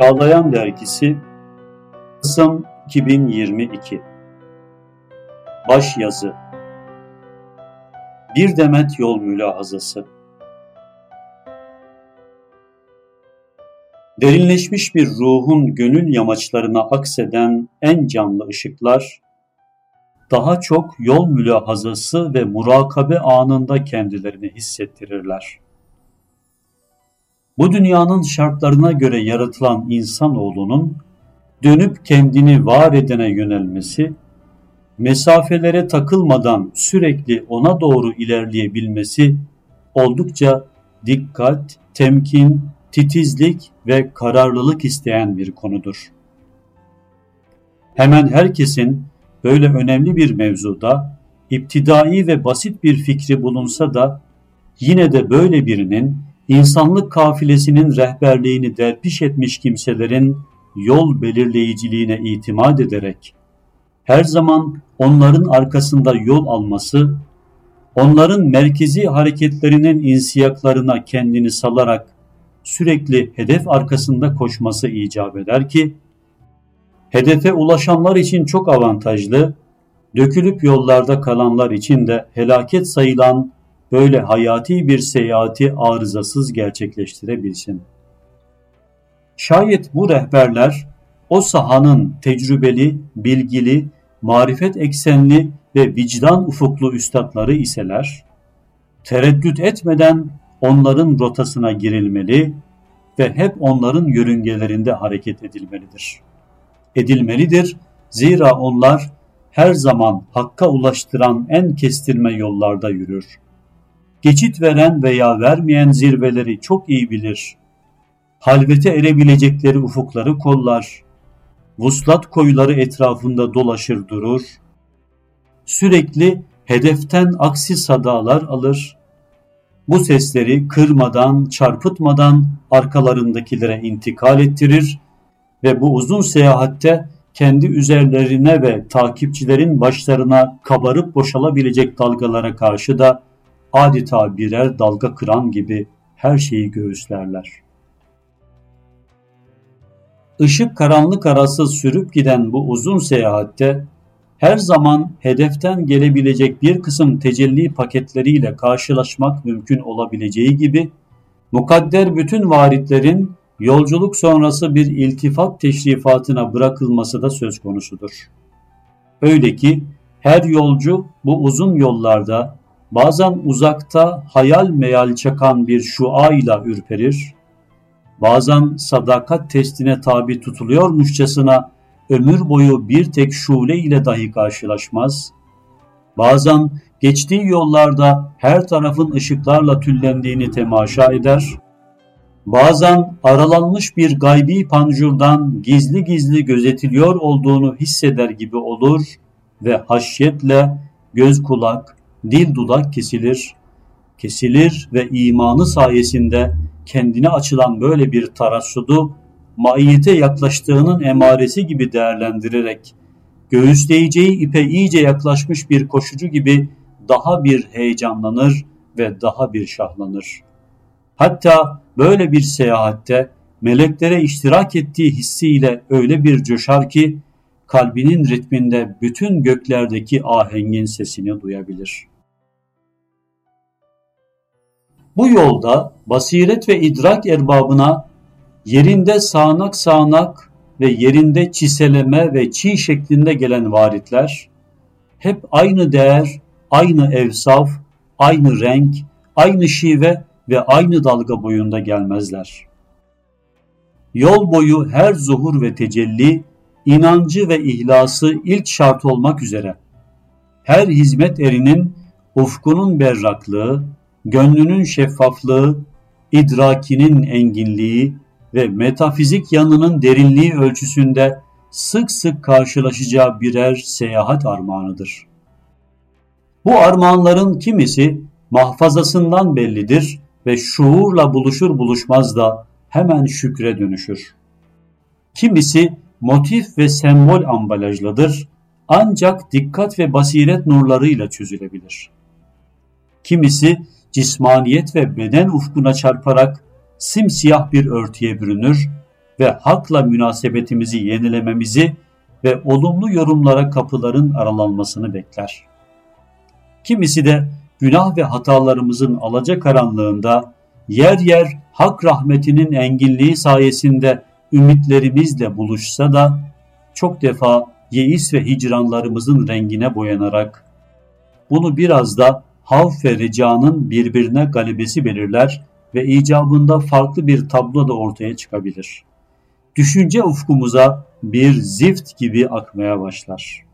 Çağlayan Dergisi Kasım 2022 Baş Yazı. Bir Demet Yol Mülahazası. Derinleşmiş bir ruhun gönül yamaçlarına akseden en canlı ışıklar, daha çok yol mülahazası ve murakabe anında kendilerini hissettirirler. Bu dünyanın şartlarına göre yaratılan insanoğlunun dönüp kendini var edene yönelmesi, mesafelere takılmadan sürekli ona doğru ilerleyebilmesi oldukça dikkat, temkin, titizlik ve kararlılık isteyen bir konudur. Hemen herkesin böyle önemli bir mevzuda iptidai ve basit bir fikri bulunsa da yine de böyle birinin insanlık kafilesinin rehberliğini derpiş etmiş kimselerin yol belirleyiciliğine itimat ederek her zaman onların arkasında yol alması, onların merkezi hareketlerinin insiyaklarına kendini salarak sürekli hedef arkasında koşması icap eder ki, hedefe ulaşanlar için çok avantajlı, dökülüp yollarda kalanlar için de helaket sayılan böyle hayati bir seyahati arızasız gerçekleştirebilsin. Şayet bu rehberler o sahanın tecrübeli, bilgili, marifet eksenli ve vicdan ufuklu üstadları iseler, tereddüt etmeden onların rotasına girilmeli ve hep onların yörüngelerinde hareket edilmelidir. Edilmelidir zira onlar her zaman hakka ulaştıran en kestirme yollarda yürür. Geçit veren veya vermeyen zirveleri çok iyi bilir. Halvete erebilecekleri ufukları kollar. Vuslat koyuları etrafında dolaşır durur. Sürekli hedeften aksi sadalar alır. Bu sesleri kırmadan, çarpıtmadan arkalarındakilere intikal ettirir ve bu uzun seyahatte kendi üzerlerine ve takipçilerin başlarına kabarıp boşalabilecek dalgalara karşı da adeta birer dalga kıran gibi her şeyi göğüslerler. Işık karanlık arası sürüp giden bu uzun seyahatte her zaman hedeften gelebilecek bir kısım tecelli paketleriyle karşılaşmak mümkün olabileceği gibi mukadder bütün varitlerin yolculuk sonrası bir iltifat teşrifatına bırakılması da söz konusudur. Öyle ki her yolcu bu uzun yollarda bazen uzakta hayal meyal çakan bir şua ile ürperir, bazen sadakat testine tabi tutuluyormuşçasına ömür boyu bir tek şule ile dahi karşılaşmaz, bazen geçtiği yollarda her tarafın ışıklarla tüllendiğini temaşa eder, bazen aralanmış bir gaybi pancurdan gizli gizli gözetiliyor olduğunu hisseder gibi olur ve haşyetle göz kulak, dil dudak kesilir, kesilir ve imanı sayesinde kendine açılan böyle bir tarassudu maiyete yaklaştığının emaresi gibi değerlendirerek göğüsleyeceği ipe iyice yaklaşmış bir koşucu gibi daha bir heyecanlanır ve daha bir şahlanır. Hatta böyle bir seyahatte meleklere iştirak ettiği hissiyle öyle bir coşar ki kalbinin ritminde bütün göklerdeki ahengin sesini duyabilir. Bu yolda basiret ve idrak erbabına yerinde sağanak sağanak ve yerinde çiseleme ve çiğ şeklinde gelen varitler hep aynı değer, aynı evsaf, aynı renk, aynı şive ve aynı dalga boyunda gelmezler. Yol boyu her zuhur ve tecelli, inancı ve ihlası ilk şart olmak üzere her hizmet erinin ufkunun berraklığı, gönlünün şeffaflığı, idrakinin enginliği ve metafizik yanının derinliği ölçüsünde sık sık karşılaşacağı birer seyahat armağanıdır. Bu armağanların kimisi mahfazasından bellidir ve şuurla buluşur buluşmaz da hemen şükre dönüşür. Kimisi motif ve sembol ambalajlıdır ancak dikkat ve basiret nurlarıyla çözülebilir. Kimisi cismaniyet ve beden ufkuna çarparak simsiyah bir örtüye bürünür ve hakla münasebetimizi yenilememizi ve olumlu yorumlara kapıların aralanmasını bekler. Kimisi de günah ve hatalarımızın alacakaranlığında yer yer hak rahmetinin enginliği sayesinde ümitlerimizle buluşsa da çok defa yeis ve hicranlarımızın rengine boyanarak bunu biraz da havf ve ricanın birbirine galibesi belirler ve icabında farklı bir tablo da ortaya çıkabilir. Düşünce ufkumuza bir zift gibi akmaya başlar.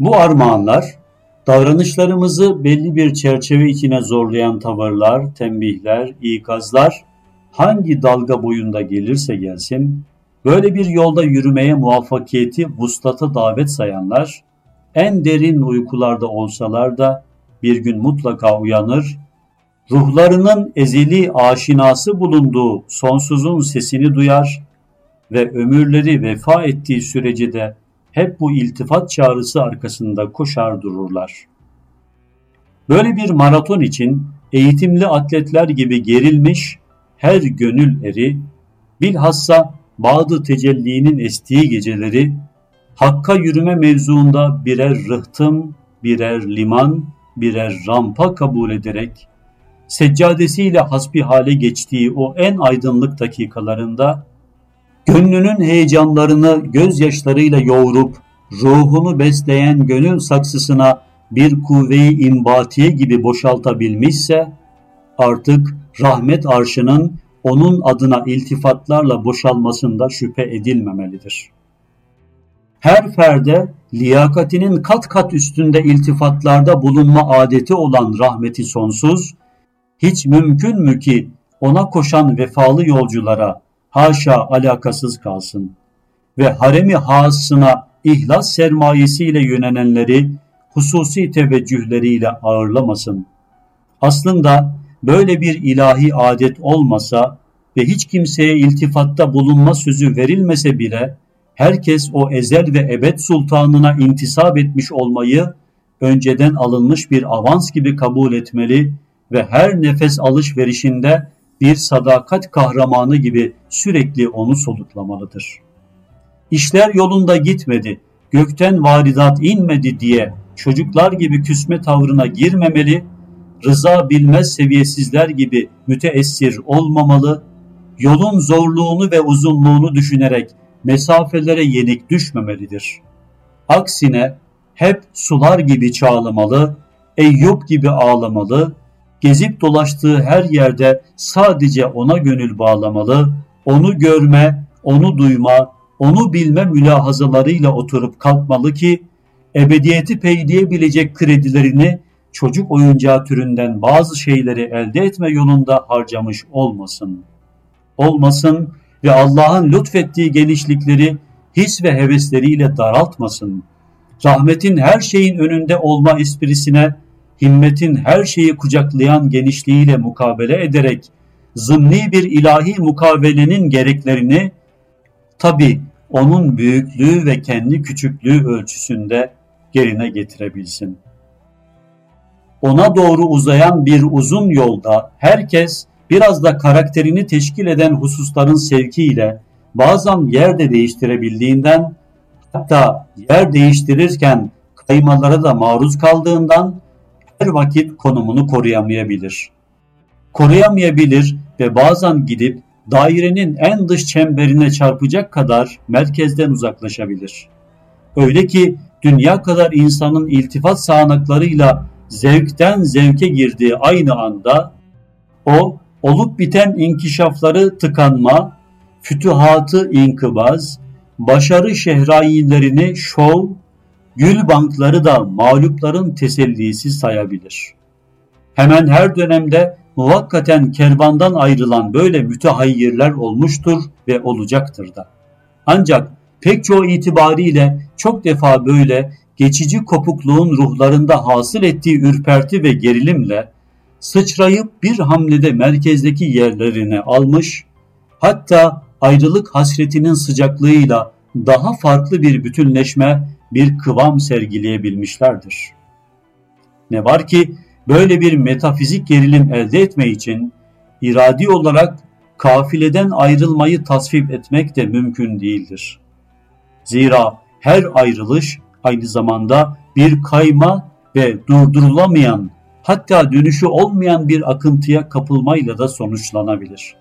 Bu armağanlar, davranışlarımızı belli bir çerçeve içine zorlayan tavırlar, tembihler, ikazlar hangi dalga boyunda gelirse gelsin, böyle bir yolda yürümeye muvaffakiyeti vuslata davet sayanlar, en derin uykularda olsalar da bir gün mutlaka uyanır, ruhlarının ezeli aşinası bulunduğu sonsuzun sesini duyar ve ömürleri vefa ettiği sürece de hep bu iltifat çağrısı arkasında koşar dururlar. Böyle bir maraton için eğitimli atletler gibi gerilmiş her gönül eri, bilhassa bazı tecellinin estiği geceleri, Hakka yürüme mevzuunda birer rıhtım, birer liman, birer rampa kabul ederek, seccadesiyle hasbihale geçtiği o en aydınlık dakikalarında, gönlünün heyecanlarını gözyaşlarıyla yoğurup, ruhunu besleyen gönül saksısına bir kuvve-i imbatiye gibi boşaltabilmişse, artık rahmet arşının onun adına iltifatlarla boşalmasında şüphe edilmemelidir. Her ferde liyakatinin kat kat üstünde iltifatlarda bulunma adeti olan rahmeti sonsuz, hiç mümkün mü ki ona koşan vefalı yolculara haşa alakasız kalsın ve haremi hasına ihlas sermayesiyle yönenenleri hususi teveccühleriyle ağırlamasın. Aslında böyle bir ilahi adet olmasa ve hiç kimseye iltifatta bulunma sözü verilmese bile herkes o ezel ve ebed sultanına intisap etmiş olmayı önceden alınmış bir avans gibi kabul etmeli ve her nefes alışverişinde bir sadakat kahramanı gibi sürekli onu soluklamalıdır. İşler yolunda gitmedi, gökten varidat inmedi diye çocuklar gibi küsme tavrına girmemeli, rıza bilmez seviyesizler gibi müteessir olmamalı, yolun zorluğunu ve uzunluğunu düşünerek mesafelere yenik düşmemelidir. Aksine hep sular gibi çağlamalı, Eyüp gibi ağlamalı, gezip dolaştığı her yerde sadece ona gönül bağlamalı, onu görme, onu duyma, onu bilme mülahazalarıyla oturup kalkmalı ki ebediyeti peyleyebilecek kredilerini çocuk oyuncağı türünden bazı şeyleri elde etme yolunda harcamış olmasın. Olmasın ve Allah'ın lütfettiği genişlikleri his ve hevesleriyle daraltmasın. Rahmetin her şeyin önünde olma esprisine himmetin her şeyi kucaklayan genişliğiyle mukabele ederek zımni bir ilahi mukavelenin gereklerini tabi onun büyüklüğü ve kendi küçüklüğü ölçüsünde yerine getirebilsin. Ona doğru uzayan bir uzun yolda herkes biraz da karakterini teşkil eden hususların sevkiyle bazen yer de değiştirebildiğinden hatta yer değiştirirken kaymalara da maruz kaldığından her vakit konumunu koruyamayabilir. Koruyamayabilir ve bazen gidip dairenin en dış çemberine çarpacak kadar merkezden uzaklaşabilir. Öyle ki dünya kadar insanın iltifat sağanaklarıyla zevkten zevke girdiği aynı anda o olup biten inkişafları tıkanma, fütühatı inkıbaz, başarı şehrayilerini şov, gül bankları da mağlupların tesellisi sayabilir. Hemen her dönemde muvakkaten kervandan ayrılan böyle mütehayyirler olmuştur ve olacaktır da. Ancak pek çoğu itibariyle çok defa böyle geçici kopukluğun ruhlarında hasıl ettiği ürperti ve gerilimle sıçrayıp bir hamlede merkezdeki yerlerini almış, hatta ayrılık hasretinin sıcaklığıyla daha farklı bir bütünleşme, bir kıvam sergileyebilmişlerdir. Ne var ki böyle bir metafizik gerilim elde etme için iradi olarak kafileden ayrılmayı tasvip etmek de mümkün değildir. Zira her ayrılış aynı zamanda bir kayma ve durdurulamayan hatta dönüşü olmayan bir akıntıya kapılmayla da sonuçlanabilir.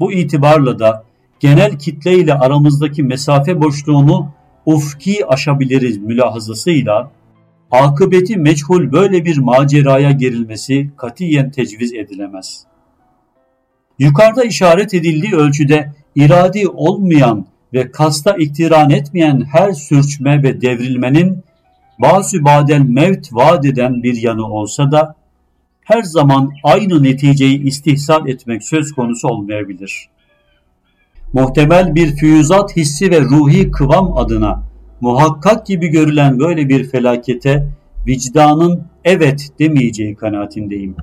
Bu itibarla da genel kitle ile aramızdaki mesafe boşluğunu ufki aşabiliriz mülahazasıyla akıbeti meçhul böyle bir maceraya gerilmesi katiyen tecviz edilemez. Yukarıda işaret edildiği ölçüde iradi olmayan ve kasta iktiran etmeyen her sürçme ve devrilmenin bazı badel mevt vaat eden bir yanı olsa da her zaman aynı neticeyi istihsal etmek söz konusu olmayabilir. Muhtemel bir füyüzat hissi ve ruhi kıvam adına muhakkak gibi görülen böyle bir felakete vicdanın evet demeyeceği kanaatindeyim.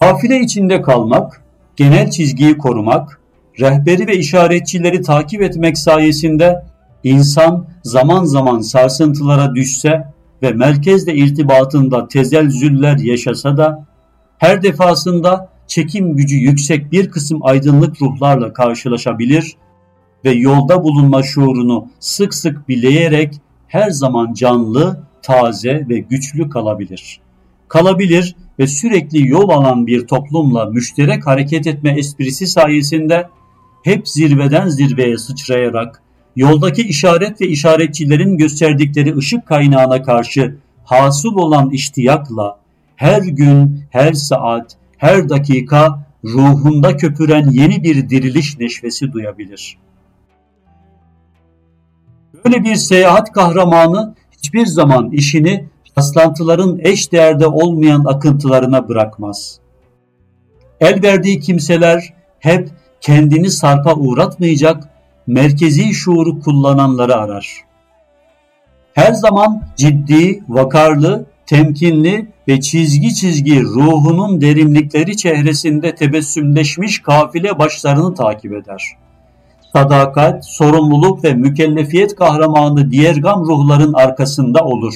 Kafile içinde kalmak, genel çizgiyi korumak, rehberi ve işaretçileri takip etmek sayesinde insan zaman zaman sarsıntılara düşse ve merkezle irtibatında tezelzüller yaşasa da her defasında çekim gücü yüksek bir kısım aydınlık ruhlarla karşılaşabilir ve yolda bulunma şuurunu sık sık bileyerek her zaman canlı, taze ve güçlü kalabilir. Kalabilir ve sürekli yol alan bir toplumla müşterek hareket etme esprisi sayesinde hep zirveden zirveye sıçrayarak yoldaki işaret ve işaretçilerin gösterdikleri ışık kaynağına karşı hasıl olan iştiyakla her gün, her saat, her dakika ruhunda köpüren yeni bir diriliş neşvesi duyabilir. Böyle bir seyahat kahramanı hiçbir zaman işini rastlantıların eş değerde olmayan akıntılarına bırakmaz. El verdiği kimseler hep kendini sarpa uğratmayacak merkezi şuuru kullananları arar. Her zaman ciddi, vakarlı, temkinli ve çizgi çizgi ruhunun derinlikleri çehresinde tebessümleşmiş kafile başlarını takip eder. Sadakat, sorumluluk ve mükellefiyet kahramanı diğer gam ruhların arkasında olur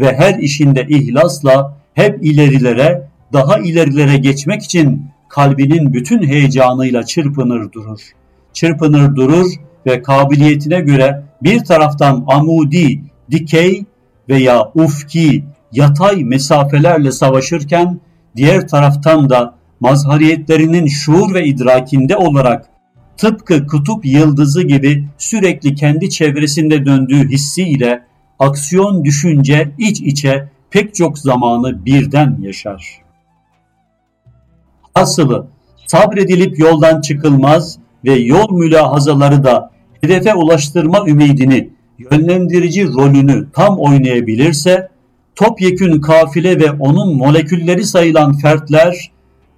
ve her işinde ihlasla hep ilerilere, daha ilerilere geçmek için kalbinin bütün heyecanıyla çırpınır durur. Çırpınır durur ve kabiliyetine göre bir taraftan amudi, dikey veya ufki, yatay mesafelerle savaşırken diğer taraftan da mazhariyetlerinin şuur ve idrakinde olarak tıpkı kutup yıldızı gibi sürekli kendi çevresinde döndüğü hissiyle aksiyon düşünce iç içe pek çok zamanı birden yaşar. Asılı sabredilip yoldan çıkılmaz ve yol mülahazaları da hedefe ulaştırma ümidini, yönlendirici rolünü tam oynayabilirse, topyekün kafile ve onun molekülleri sayılan fertler,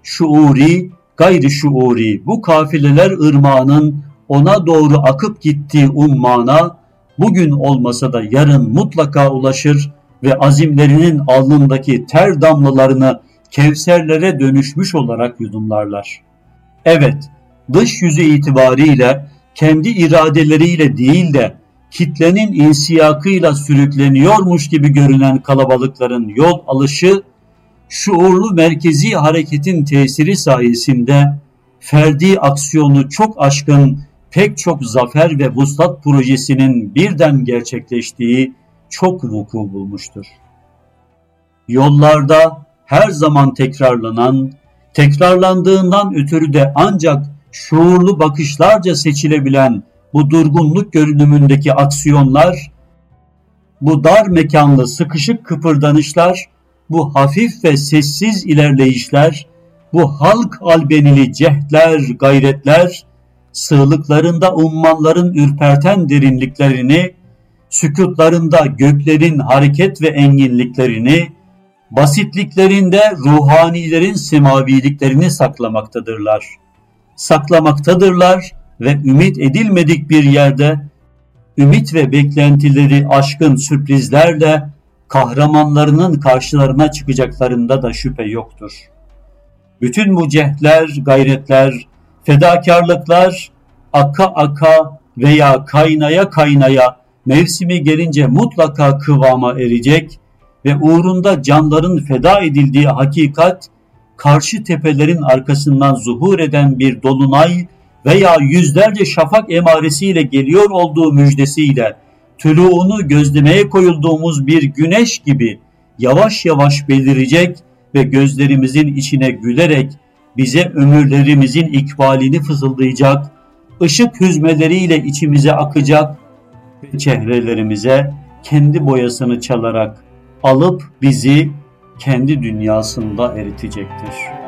şuuri, gayri şuuri bu kafileler ırmağının ona doğru akıp gittiği ummana, bugün olmasa da yarın mutlaka ulaşır ve azimlerinin alnındaki ter damlalarını kevserlere dönüşmüş olarak yudumlarlar. Evet, dış yüzü itibariyle kendi iradeleriyle değil de kitlenin insiyakıyla sürükleniyormuş gibi görünen kalabalıkların yol alışı şuurlu merkezi hareketin tesiri sayesinde ferdi aksiyonu çok aşkın pek çok zafer ve vuslat projesinin birden gerçekleştiği çok vuku bulmuştur. Yollarda her zaman tekrarlanan, tekrarlandığından ötürü de ancak şuurlu bakışlarca seçilebilen bu durgunluk görünümündeki aksiyonlar, bu dar mekanlı sıkışık kıpırdanışlar, bu hafif ve sessiz ilerleyişler, bu halk albenili cehtler, gayretler, sığlıklarında ummanların ürperten derinliklerini, sükutlarında göklerin hareket ve enginliklerini, basitliklerinde ruhanilerin semaviliklerini saklamaktadırlar. Saklamaktadırlar ve ümit edilmedik bir yerde ümit ve beklentileri aşkın sürprizlerle kahramanlarının karşılarına çıkacaklarında da şüphe yoktur. Bütün bu cehtler, gayretler, fedakarlıklar aka aka veya kaynaya kaynaya mevsimi gelince mutlaka kıvama erecek ve uğrunda canların feda edildiği hakikat karşı tepelerin arkasından zuhur eden bir dolunay veya yüzlerce şafak emaresiyle geliyor olduğu müjdesiyle tuluğunu gözlemeye koyulduğumuz bir güneş gibi yavaş yavaş belirecek ve gözlerimizin içine gülerek bize ömürlerimizin ikbalini fısıldayacak, ışık hüzmeleriyle içimize akacak ve çehrelerimize kendi boyasını çalarak alıp bizi kendi dünyasında eritecektir.''